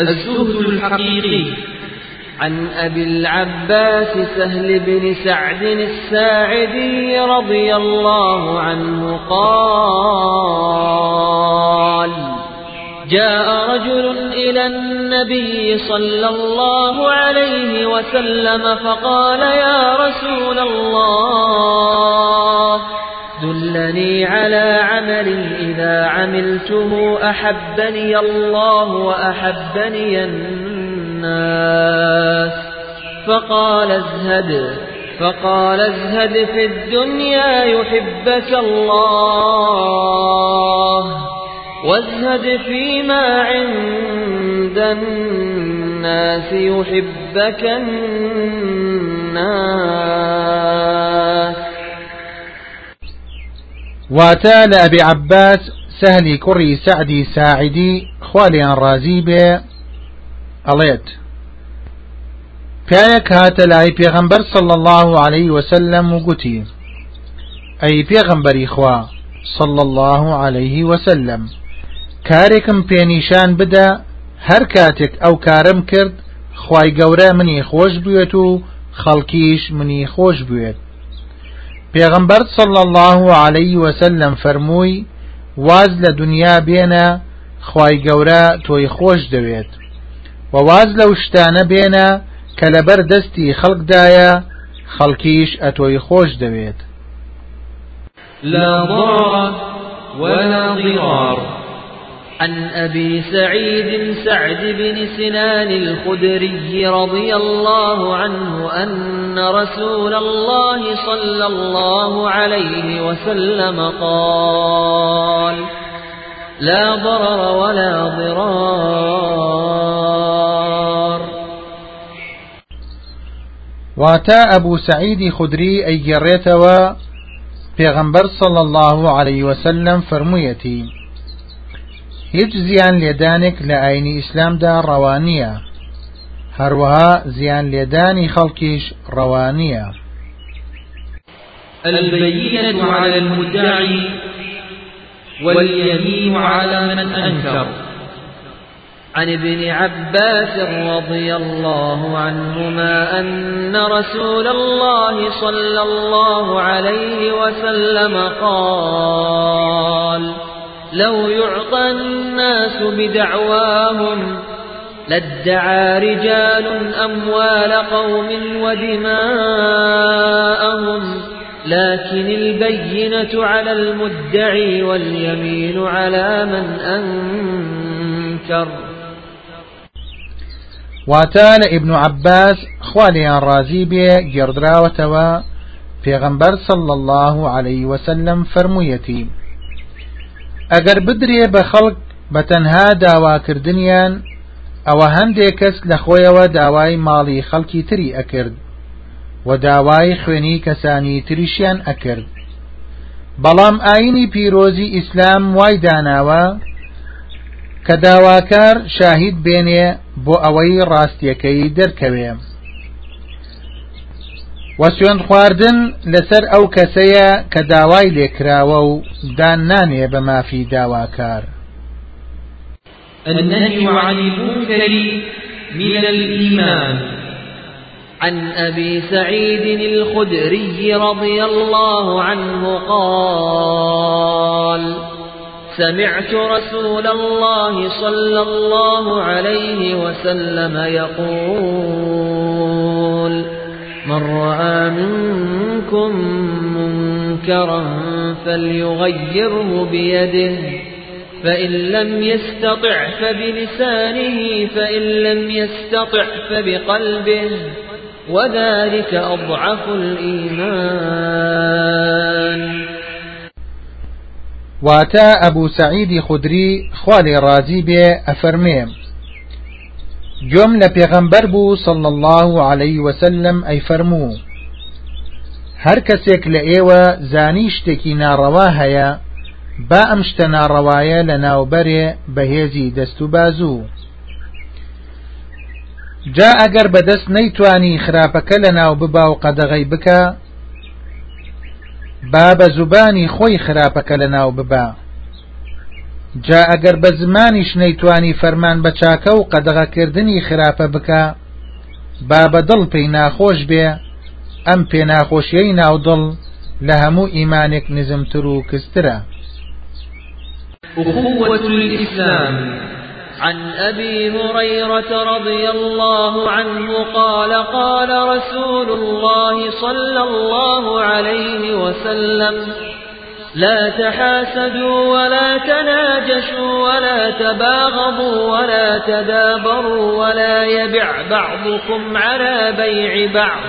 الزهد الحقيقي. عن أبي العباس سهل بن سعد الساعدي رضي الله عنه قال جاء رجل إلى النبي صلى الله عليه وسلم فقال يا رسول الله دلني على عمل إذا عملته أحبني الله وأحبني الناس. فقال ازهد فقال ازهد في الدنيا يحبك الله. وازهد فيما عند الناس يحبك الناس. واتا لأبي عباس سهلي كري سعدي ساعدي خواليان رازي بي أليت. پیاەک هاتە لای پێغەمبەر صلى الله عليه وسلم و گوتی ئەی پێغەمبەری خوا صلى الله عليه وسلم. کارێکم پێنیشان بدە هەر کاتێک ئەو کارم کرد خی گەورە منی خۆش بوێت و خەڵکیش پێغەمبەر صلى الله عليه وسلم فەرمووی واز لە دنیا بێنە خی گەورە تۆی خۆش دەوێت. و واز لەو شتانە بێنە کە لەبەر دەستی خەڵکدایە خەڵکیش ئەتۆی خۆش دەوێت. لا ضرر ولا ضرار. عن أبي سعيد سعد بن سنان الخدري رضي الله عنه أن رسول الله صلى الله عليه وسلم قال لا ضرر ولا ضرار. واتا أبو سعيد خدري أي جريتوا پیغمبر صلى الله عليه وسلم فرميتي هیچ زیان لێدانێک لە ئاینی ئیسلامدا ڕەوانیە هەروەها زیان لێدانی خەڵکیش ڕەوانیە البينة على المدعي واليمين على من أنكر. عن ابن عباس رضي الله عنهما أن رسول الله صلى الله عليه وسلم قال لو يعطى الناس بدعواهم لادعى رجال أموال قوم ودماءهم لكن البينة على المدعي واليمين على من أنكر. واتال ابن عباس خواليان رازي بي جردراوتوا پیغمبر صلى الله عليه وسلم فرمويتي. ئەگەر بدرێ بە خەڵک بە تەنها داواکردنیان ئەوە هەندێک کەس لە خۆیەوە داوای ماڵی خەڵکی تری ئەکرد و داوای خوێنی کەسانی تریشیان ئەکرد. بەڵام ئاینی پیرۆزی ئیسلام وای داناوە کە داواکار شاهید بێنێ بۆ ئەوەی ڕاستیەکەی دەرکەوێ. و سوێن خواردن لەسەر ئەو کەسەیە کە داوای دان نانێ بە مافی داواکار النهي عن المنكر من الإيمان عن أبي سعيد الخدري رضي الله عنه قال سمعت رسول الله صلى الله عليه وسلم يقول من رأى منكم منكرا فليغيره بيده. فإن لم يستطع فبلسانه فإن لم يستطع فبقلبه. وذلك أضعف الإيمان. واتا أبو سعيد خدري خوالي رازي بي أفرميم. گوێم لە پێغەمبەر بوو صل الله عليه وسلم ئەی فەرموو. هەر کەسێک لە ئێوە زانی شتێکی ناڕەوا هەیە با ئەم شتە ناڕەوایە لە ناوبەرێ بەهێزی دەست و بازوو. جا ئەگەر بەدەست نەیتوانی خراپەکە لە ناو ببا و قەدەغی بکە با بە زوبانی خۆی خراپەکە لە ناو ببا. جا ئەگەر بە زمانیش نەیتوانی فەرمان بە چاکە و قەدەغەکردنی خراپە بکە با بەدڵ پێی ناخۆش بێ ئەم پێناخۆشیەی ناودڵ لە هەموو ئیمانێک نزمتر و کسترە. أخوة الإسلام. عن أبي هريرة رضي الله عنه قال قال رسول الله صلى الله عليه وسلم لا تحاسدوا ولا تناجشوا ولا تباغضوا ولا تدابروا ولا يبع بعضكم على بيع بعض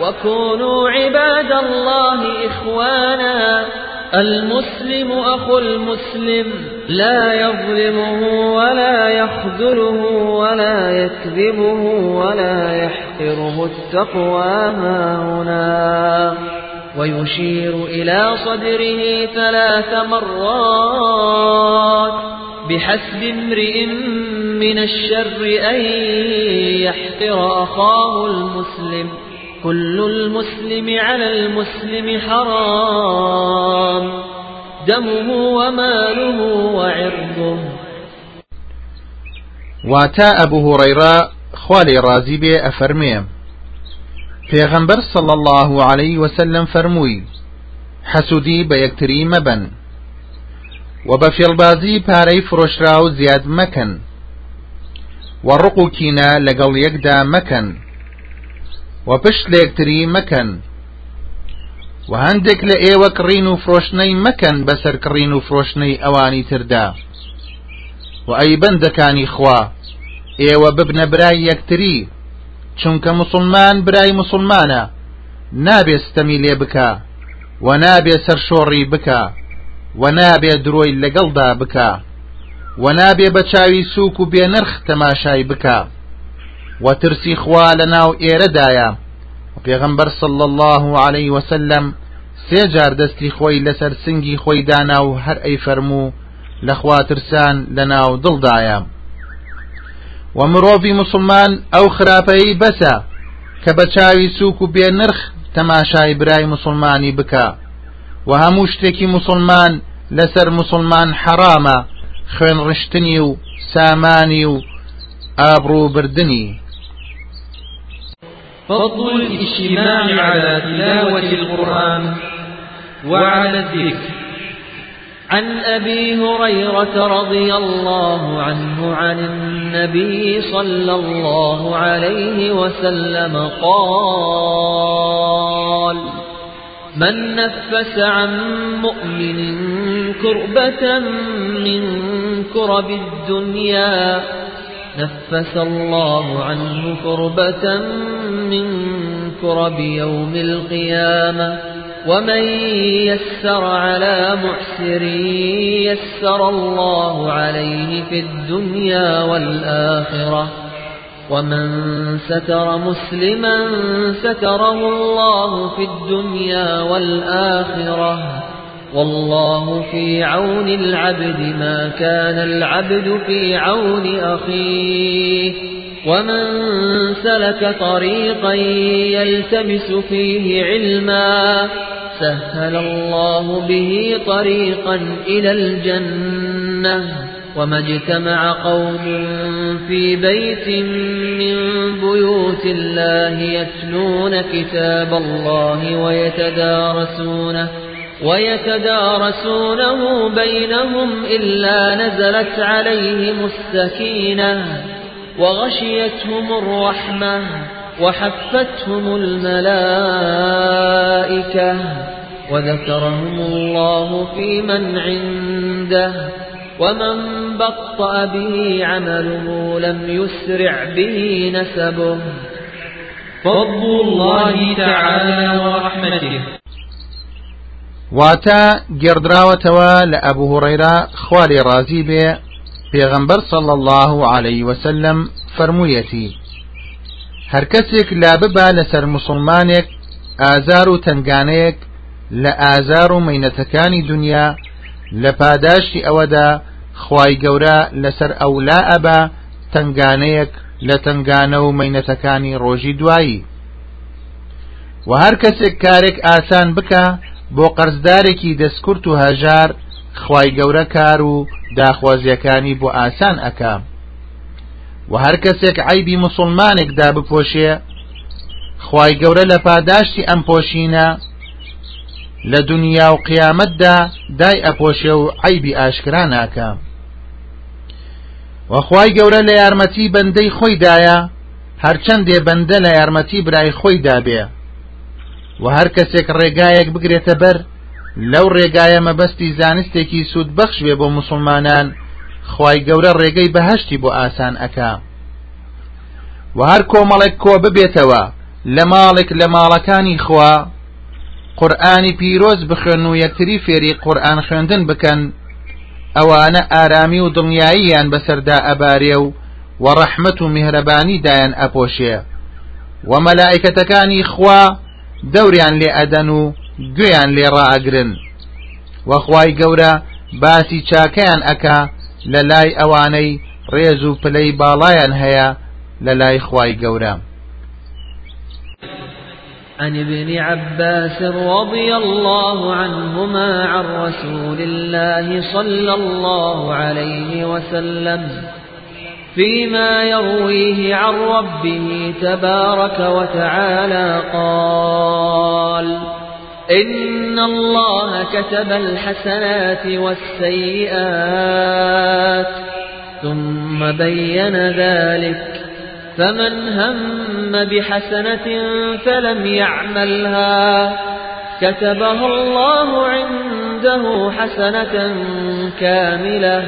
وكونوا عباد الله إخوانا المسلم أخو المسلم لا يظلمه ولا يخذله ولا يكذبه ولا يحقره التقوى هنا ويشير إلى صدره ثلاث مرات بحسب امرئ من الشر أن يحقر أخاه المسلم. كل المسلم على المسلم حرام دمه وماله وعرضه. واتا أبو هريرة خوالي رازي بي أفرمي پێغەمبەر صلى الله عليه وسلم فەرمووی حەسوودی بە یەکتری مەبەن. و بە فێڵبازی پارەی فرۆشرا و زیاد مەکەن. و ڕق و کینە لەگەڵ یەکدا مەکەن. و پشت لە یەکتری مەکەن. و هەندێک لە ئێوە کڕین و فرۆشنەی مەکەن بەسەر کڕین و فرۆشنەی ئەوانی تردا. و ئەی بەندەکانی خوا ئێوە ببنە برای یەکتری. چونکە مسلمان برای مسلمانە نابێ ستەمی لێ بکە و نابێ سەرشۆڕی بکە و نابێ درۆی لەگەڵدا بکە و نابێ بە چاوی سووک و تەماشای بکە و ترسی خوا لە ناو ئێرەدایە. پێغەمبەر صلى الله عليه وسلم سێ جار دەستی خۆی لەسەر سنگی خۆی دانا و هەر ئەی فەرموو لە خوا ترسان لە دڵدایە. و مرۆڤی مسلمان ئەو خراپەی بەسە کە بە چاوی و نرخ تەماشای برای مسلمانی بکە. و هەموو شتێکی مسلمان لەسەر مسلمان حرامە خوێن ڕشتنی و سامانی و ئابڕوو بردننی فضل الاجتماع على تلاوة القرآن وعلى الذكر. عن أبي هريرة رضي الله عنه عن النبي صلى الله عليه وسلم قال من نفس عن مؤمن كربة من كرب الدنيا نفس الله عنه كربة من كرب يوم القيامة. ومن يسر على معسر يسر الله عليه في الدنيا والآخرة ومن ستر مسلما ستره الله في الدنيا والآخرة والله في عون العبد ما كان العبد في عون أخيه ومن سلك طريقا يلتمس فيه علما سهل الله به طريقا إلى الجنة وما اجتمع قوم في بيت من بيوت الله يتلون كتاب الله ويتدارسونه ويتدارسونه بينهم إلا نزلت عليهم السكينة وغشيتهم الرحمة وحفتهم الملائكة وذكرهم الله في من عنده ومن بطأ به عمله لم يسرع به نسبه. فضل الله تعالى ورحمته. واتا گێڕدراوەتەوە لە ئەبوو هوڕەیرا خوالی ڕازی بێ پێغەمبەر صلى الله عليه وسلم فەرموویەتی هەر کەسێک لا ببا لەسەر مسلمانێک ئازار و تنگانەیەک لە ئازار و مەینەتەکانی دنیا لە پاداشتی ئەوەدا خی گەورە لەسەر ئەولا ئەبا تنگانەیەک لە تنگانە و مەینەتەکانی ڕۆژی دوایی. و هەر کەسێک کارێک ئاسان بکە بۆ قەرزدارێکی دەستکورت و هەژار خی گەورە کار و داخوازیەکانی بۆ ئاسان ئەکا. و هەر کەسێک عیبی مسلمانێکدا بپۆشێ خی گەورە لە پاداشتی ئەم پۆشینە لە دنیا و قیامەتدا دای ئەپۆشێ و عیبی ئاشکرا ناکە. وەخوای گەورە لە یارمەتی بەندەی خۆیدایە هەرچەندێ بەندە لە یارمەتی برای خۆی دابێ و هەر کەسێک ڕێگایەک بگرێتە بەر لەو ڕێگایە مەبەستی زانستێکی سوود بەخش بێ بۆ مسلمانان خی گەورە ڕێگەی بەهشتی بۆ ئاسان ئەکا. و هەر کۆمەڵێک کۆ ببێتەوە لە ماڵێک لە ماڵەکانی خوا قورآانی پیرۆز بخوێن و یەکتری فێری قورآن خوێندن بکەن. ئەوانە ئارامی و دڵنیاییان بەسەردا ئەبارێ و وەڕەحمت و میهرەبانی دایان ئەپۆشێ. و مەلائکەتەکانی خوا دەوریان لێ ئەدەن و گوێیان لێ ڕائەگرن وەخوای گەورە باسی چاکەیان ئەکا لە لای ئەوانەی ڕێز و پلەی لای خوای گەورە. عن ابن عباس رضي الله عنهما عن رسول الله صلى الله عليه وسلم فيما يرويه عن ربه تبارك وتعالى قال إن الله كتب الحسنات والسيئات ثم بين ذلك فمن هم بحسنة فلم يعملها كتبها الله عنده حسنة كاملة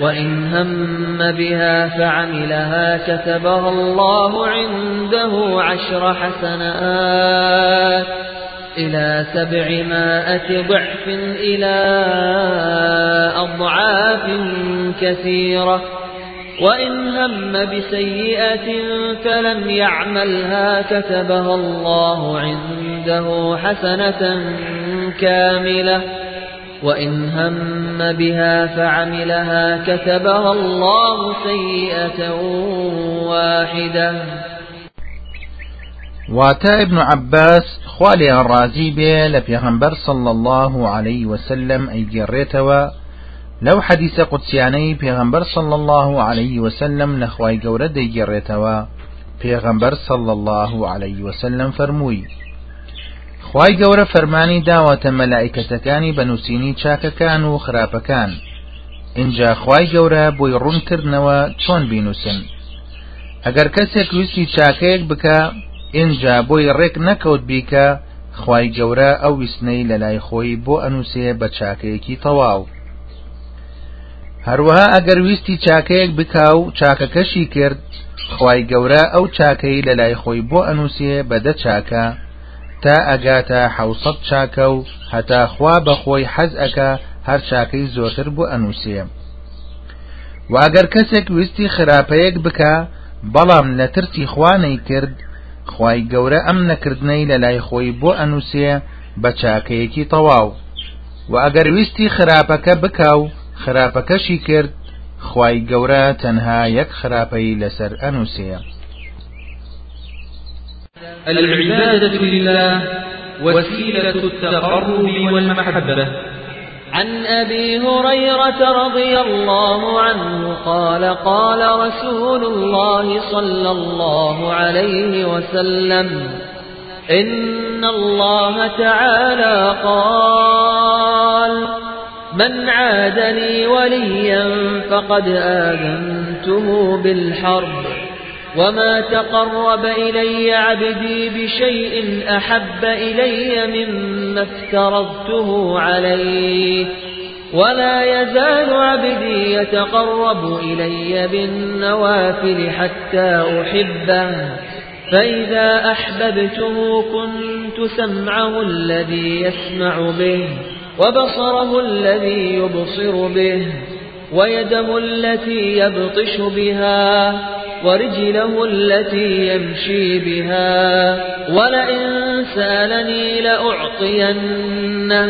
وإن هم بها فعملها كتبها الله عنده عشر حسنات إلى سبعمائة ضعف إلى أضعاف كثيرة. وإن هم بسيئة فلم يعملها كتبها الله عنده حسنة كاملة. وإن هم بها فعملها كتبها الله سيئة واحدة. واتا ابن عباس خوالي الرازي بي لبيغمبر صلى الله عليه وسلم جريتوا لو حديث قدسياني بيغمبر صلى الله عليه وسلم لخواي قورة دي جريتوا بيغمبر صلى الله عليه وسلم فرموي. خی گەورە فەرمانی داوەتە مەلایکەتەکانی بەنووسینی چاکەکان و خراپەکان اینجا خی گەورە بۆی ڕوونکردنەوە چۆن بینوسن ئەگەر کەسێک ویستی چاکەیەک بکە اینجا بۆی ڕێک نەکەوت بیکە خی گەورە ئەو ویسنەی لە لای خۆی بۆ ئەنووسێ بە چاکەیەکی تەواو. هەروەها ئەگەر ویستی چاکەیەک بکا و چاکەکەشی کرد خی گەورە ئەو چاکەی لە لای خۆی بۆ ئەنووسێ بەدە چاکە تا ئەگاتە حوسەت چاکە و هەتا خوا بەخۆی حەز ئەکا هەر چاکەی زۆرتر بۆ ئەنووسێ. واگەر کەسێک ویستی خراپەیەک بکە بەڵام لە ترسی خوانەی کرد خی گەورە ئەم نەکردنەی لە لای خۆی بۆ ئەنووسێ بە چاکەیەکی تەواو. و ئەگەر ویستی خراپەکە بکە و خراپەکەشی کرد خی گەورە تەنها یەک خراپەی لەسەر ئەنووسەیە العبادة لله وسيلة التقرب والمحبة. عن أبي هريرة رضي الله عنه قال قال رسول الله صلى الله عليه وسلم إن الله تعالى قال من عاد لي وليا فقد آذنته بالحرب وما تقرب إلي عبدي بشيء أحب إلي مما افترضته عليه ولا يزال عبدي يتقرب إلي بالنوافل حتى أحبه فإذا أحببته كنت سمعه الذي يسمع به وبصره الذي يبصر به ويده التي يبطش بها ورجله التي يمشي بها. ولئن سالني لأعطينه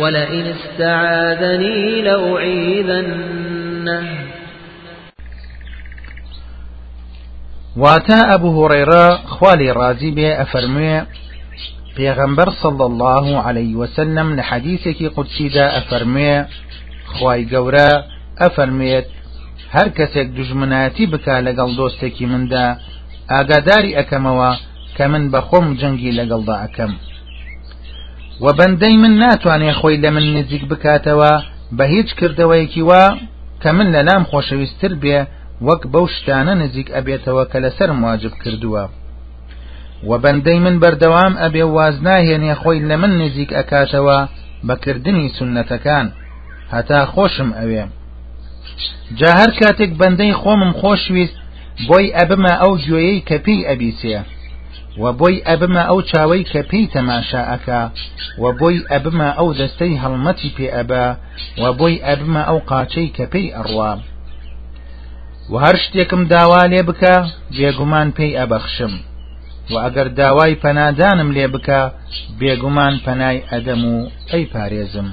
ولئن استعاذني لأعيذنه. واتا أبو هريرة خوالي رازي بي أفرمي پێغەمبەر صلى الله عليه وسلم لە حەدیثێکی قودسیدا ئەفەرمێ خوای گەورە ئەفەرمێت هەر کەسێک دژمنایەتی بکا لەگەڵ دۆستێکی مندا ئاگاداری ئەەکەمەوە کە من بە خۆم جەنگی لەگەڵدا ئەەکەم و بەندەی من ناتوانێ خۆی لە من نزیک بکاتەوە بە هیچ کردەوەیەکی وا کە من لە لام خۆشەویستتر بێ وەک بەو شتانە نزیک ئەبێتەوە کە لەسەر مواجب کردووە. و بەندەی من بەردەوام ئەبێ واز ناهێنێ خۆی لە من نزیک ئەکاتەوە بەکردنی سنەتەکان هەتا خۆشم ئەوێ. جا هەر کاتێک بەندەی خۆمم خۆشویست بۆی ئەبمە ئەو گوێیەی کە پێی ئەبیسێ و بۆی ئەبمە ئەو چاوەی کە پێی تەماشا ئەکا و بۆی ئەبمە ئەو دەستەی هەڵمەتی پێ ئەبا و بۆی ئەبمە ئەو قاچەی کە پێی ئەڕوا. و هەر شتێکم داوا لێ بکە بێگومان پێی ئەبەخشم. و ئەگەر داوای پەنادانم لێ بکە بێگومان پەنای ئەدەم و ئەی پارێزم.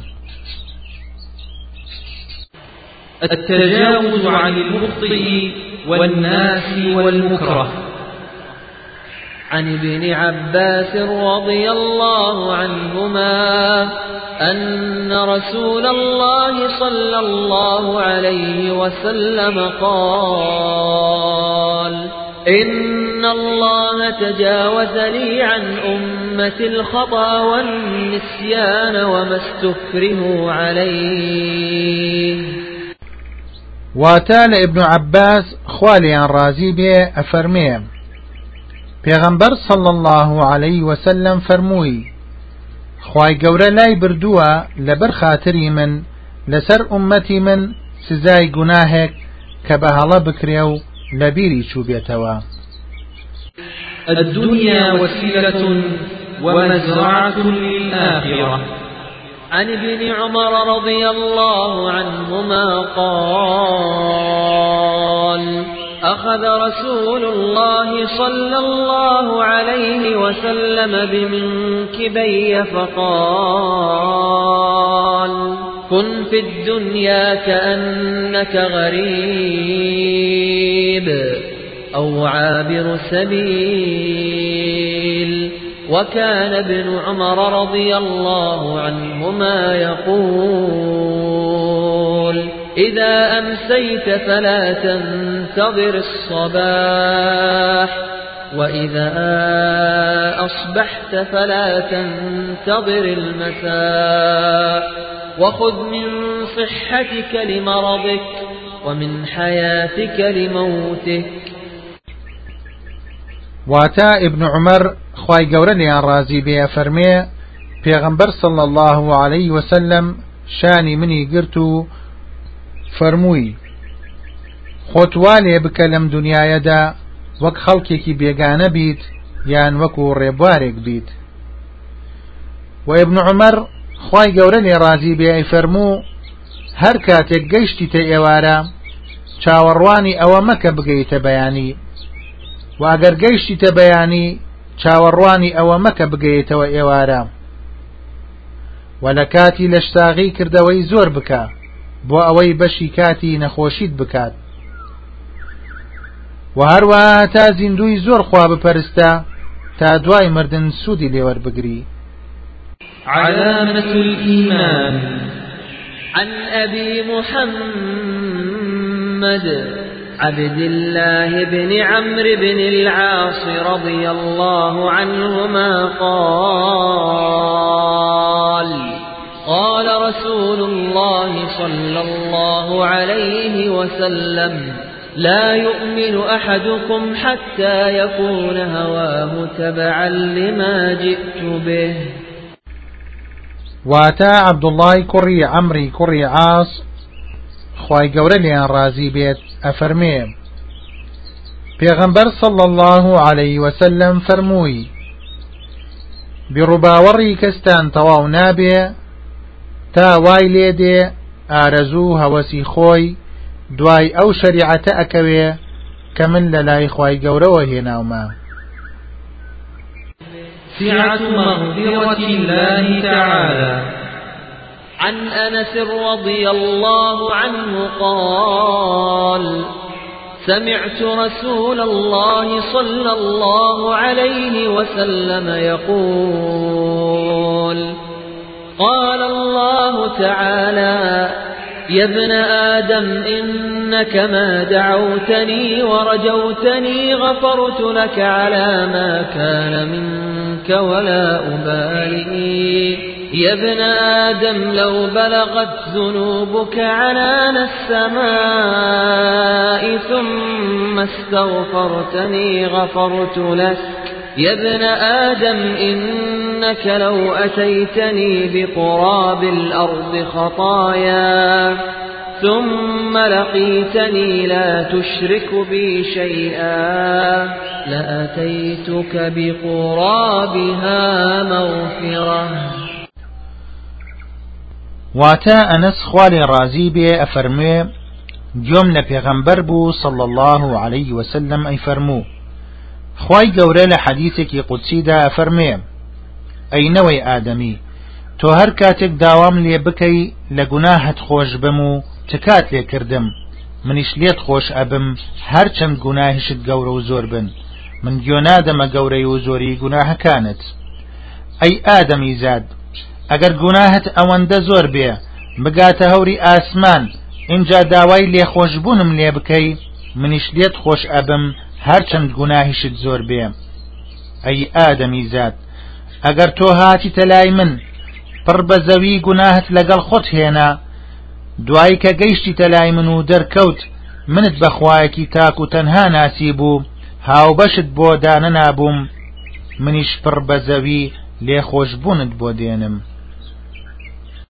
التجاوز عن المخطئ والناس والمكره. عن ابن عباس رضي الله عنهما أن رسول الله صلى الله عليه وسلم قال إن الله تجاوز لي عن أمة الخطأ والنسيان وما استكرهوا عليه. واتە لە ئبن عباس خوالیان ڕازی بێ ئەفەرمێ پێغەمبەر صل الله عليه وسلم فەرمووی خی گەورە لای بردووە لەبەر خاتری من لەسەر ئومەتی من سزای گوناهێک کە بە هەڵە بکرێ و لە الدنيا وسيلة ومزرعة للآخرة. عن ابن عمر رضي الله عنهما قال أخذ رسول الله صلى الله عليه وسلم بمنكبي فقال كن في الدنيا كأنك غريب أو عابر سبيل. وكان ابن عمر رضي الله عنهما يقول إذا أمسيت فلا تنتظر الصباح وإذا أصبحت فلا تنتظر المساء وخذ من صحتك لمرضك ومن حياتك لموتك. واتا ابن عمر خی گەورە لیان ڕازی بێ فەرمێ پێغەمبەر صل الله عليه وسلم شانی منی گرت و فەرمووی خۆتوا لێ بکە لەم دنیاەدا وەک خەڵکێکی بێگانە بیت یان وەکو ڕێبوارێک بیت. و ابن عمر خی گەورە لێ ڕازی بێ فەرموو هەر کاتێک گەیشتی تە ئێوارە چاوەڕوانی ئەوە مەکە بگەیتە بەیانی. واگەر گەیشتی تە بەیانی چاوەڕوانی ئەوە مەکە بگەیتەوە ئێوارە. و لە کاتی لە شتاغی کردەوەی زۆر بکە بۆ ئەوەی بەشی کاتی نەخۆشیت بکات. و هەروە تا زیندوی زۆر خوا بپەرستە تا دوای مردن سوودی لێوەربگری علامة الإيمان. عن أبي محمد. عبد الله بن عمرو بن العاص رضي الله عنهما قال قال رسول الله صلى الله عليه وسلم لا يؤمن أحدكم حتى يكون هواه تبعا لما جئت به. واتا عبد الله كري عمري كري عاص خی گەورە لیان بێت ئەفەرمێ. پێغەمبەر صل الله عليه وسلم فەرمووی بیڕووباوەڕی کەستان تەواو نابێ تا وای لێ دێ ئارەزوو هەوەسی خۆی دوای ئەو شەریعەتە ئەکەوێ کە من لە لای خی گەورەوە هێناومە. سعة مغفرة الله تعالى. عن أنس رضي الله عنه قال سمعت رسول الله صلى الله عليه وسلم يقول قال الله تعالى يا ابن آدم إنك ما دعوتني ورجوتني غفرت لك على ما كان منك ولا أبالي. يا ابن آدم لو بلغت ذنوبك عنان السماء ثم استغفرتني غفرت لك. يا ابن آدم إنك لو أتيتني بقراب الأرض خطايا ثم لقيتني لا تشرك بي شيئا. لأتيتك بقرابها مغفرة. واتا ئەنس خوالێ ڕازی بێ ئەفەرموێ گوێم لە پێغەمبەر بوو صڵ الله عليه وسلم ئەی فەرموو. خی گەورە لە حەدیثێکی قوچیدا ئەفەرمێ ئەینەوەی ئادەمی تۆ هەر کاتێک داوام لێ بکەی لە گوناهت خۆش بم و تکات لێ کردم؟ منیش لێت خۆش ئەبم هەرچەند گوناهشت گەورە و زۆر بن. من گوێنادەمە گەورەی و زۆری گوناهەکانت. ئەی ئادەمی زاد ئەگەر گوناهت ئەوەندە زۆر بێ بگاتە هەوری ئاسمان. اینجا داوای لێخۆشببوونم لێ بکەی منیش لێت خۆش ئەبم هەرچەند گوناهیشت زۆر بێ. ئەی ئادەمی زاد ئەگەر تۆ هاتی تەلای من پڕ بە زەوی گوناهت لەگەڵ خۆت هێنا. دوایی کە گەیشتی تەلای من و دەرکەوت منت بەخوایەکی تاک و تەنها ناسی بوو هاوبەشت بۆ دانە نابووم. منیش پڕ بە زەوی لێخۆشببوونت بۆ دێنم.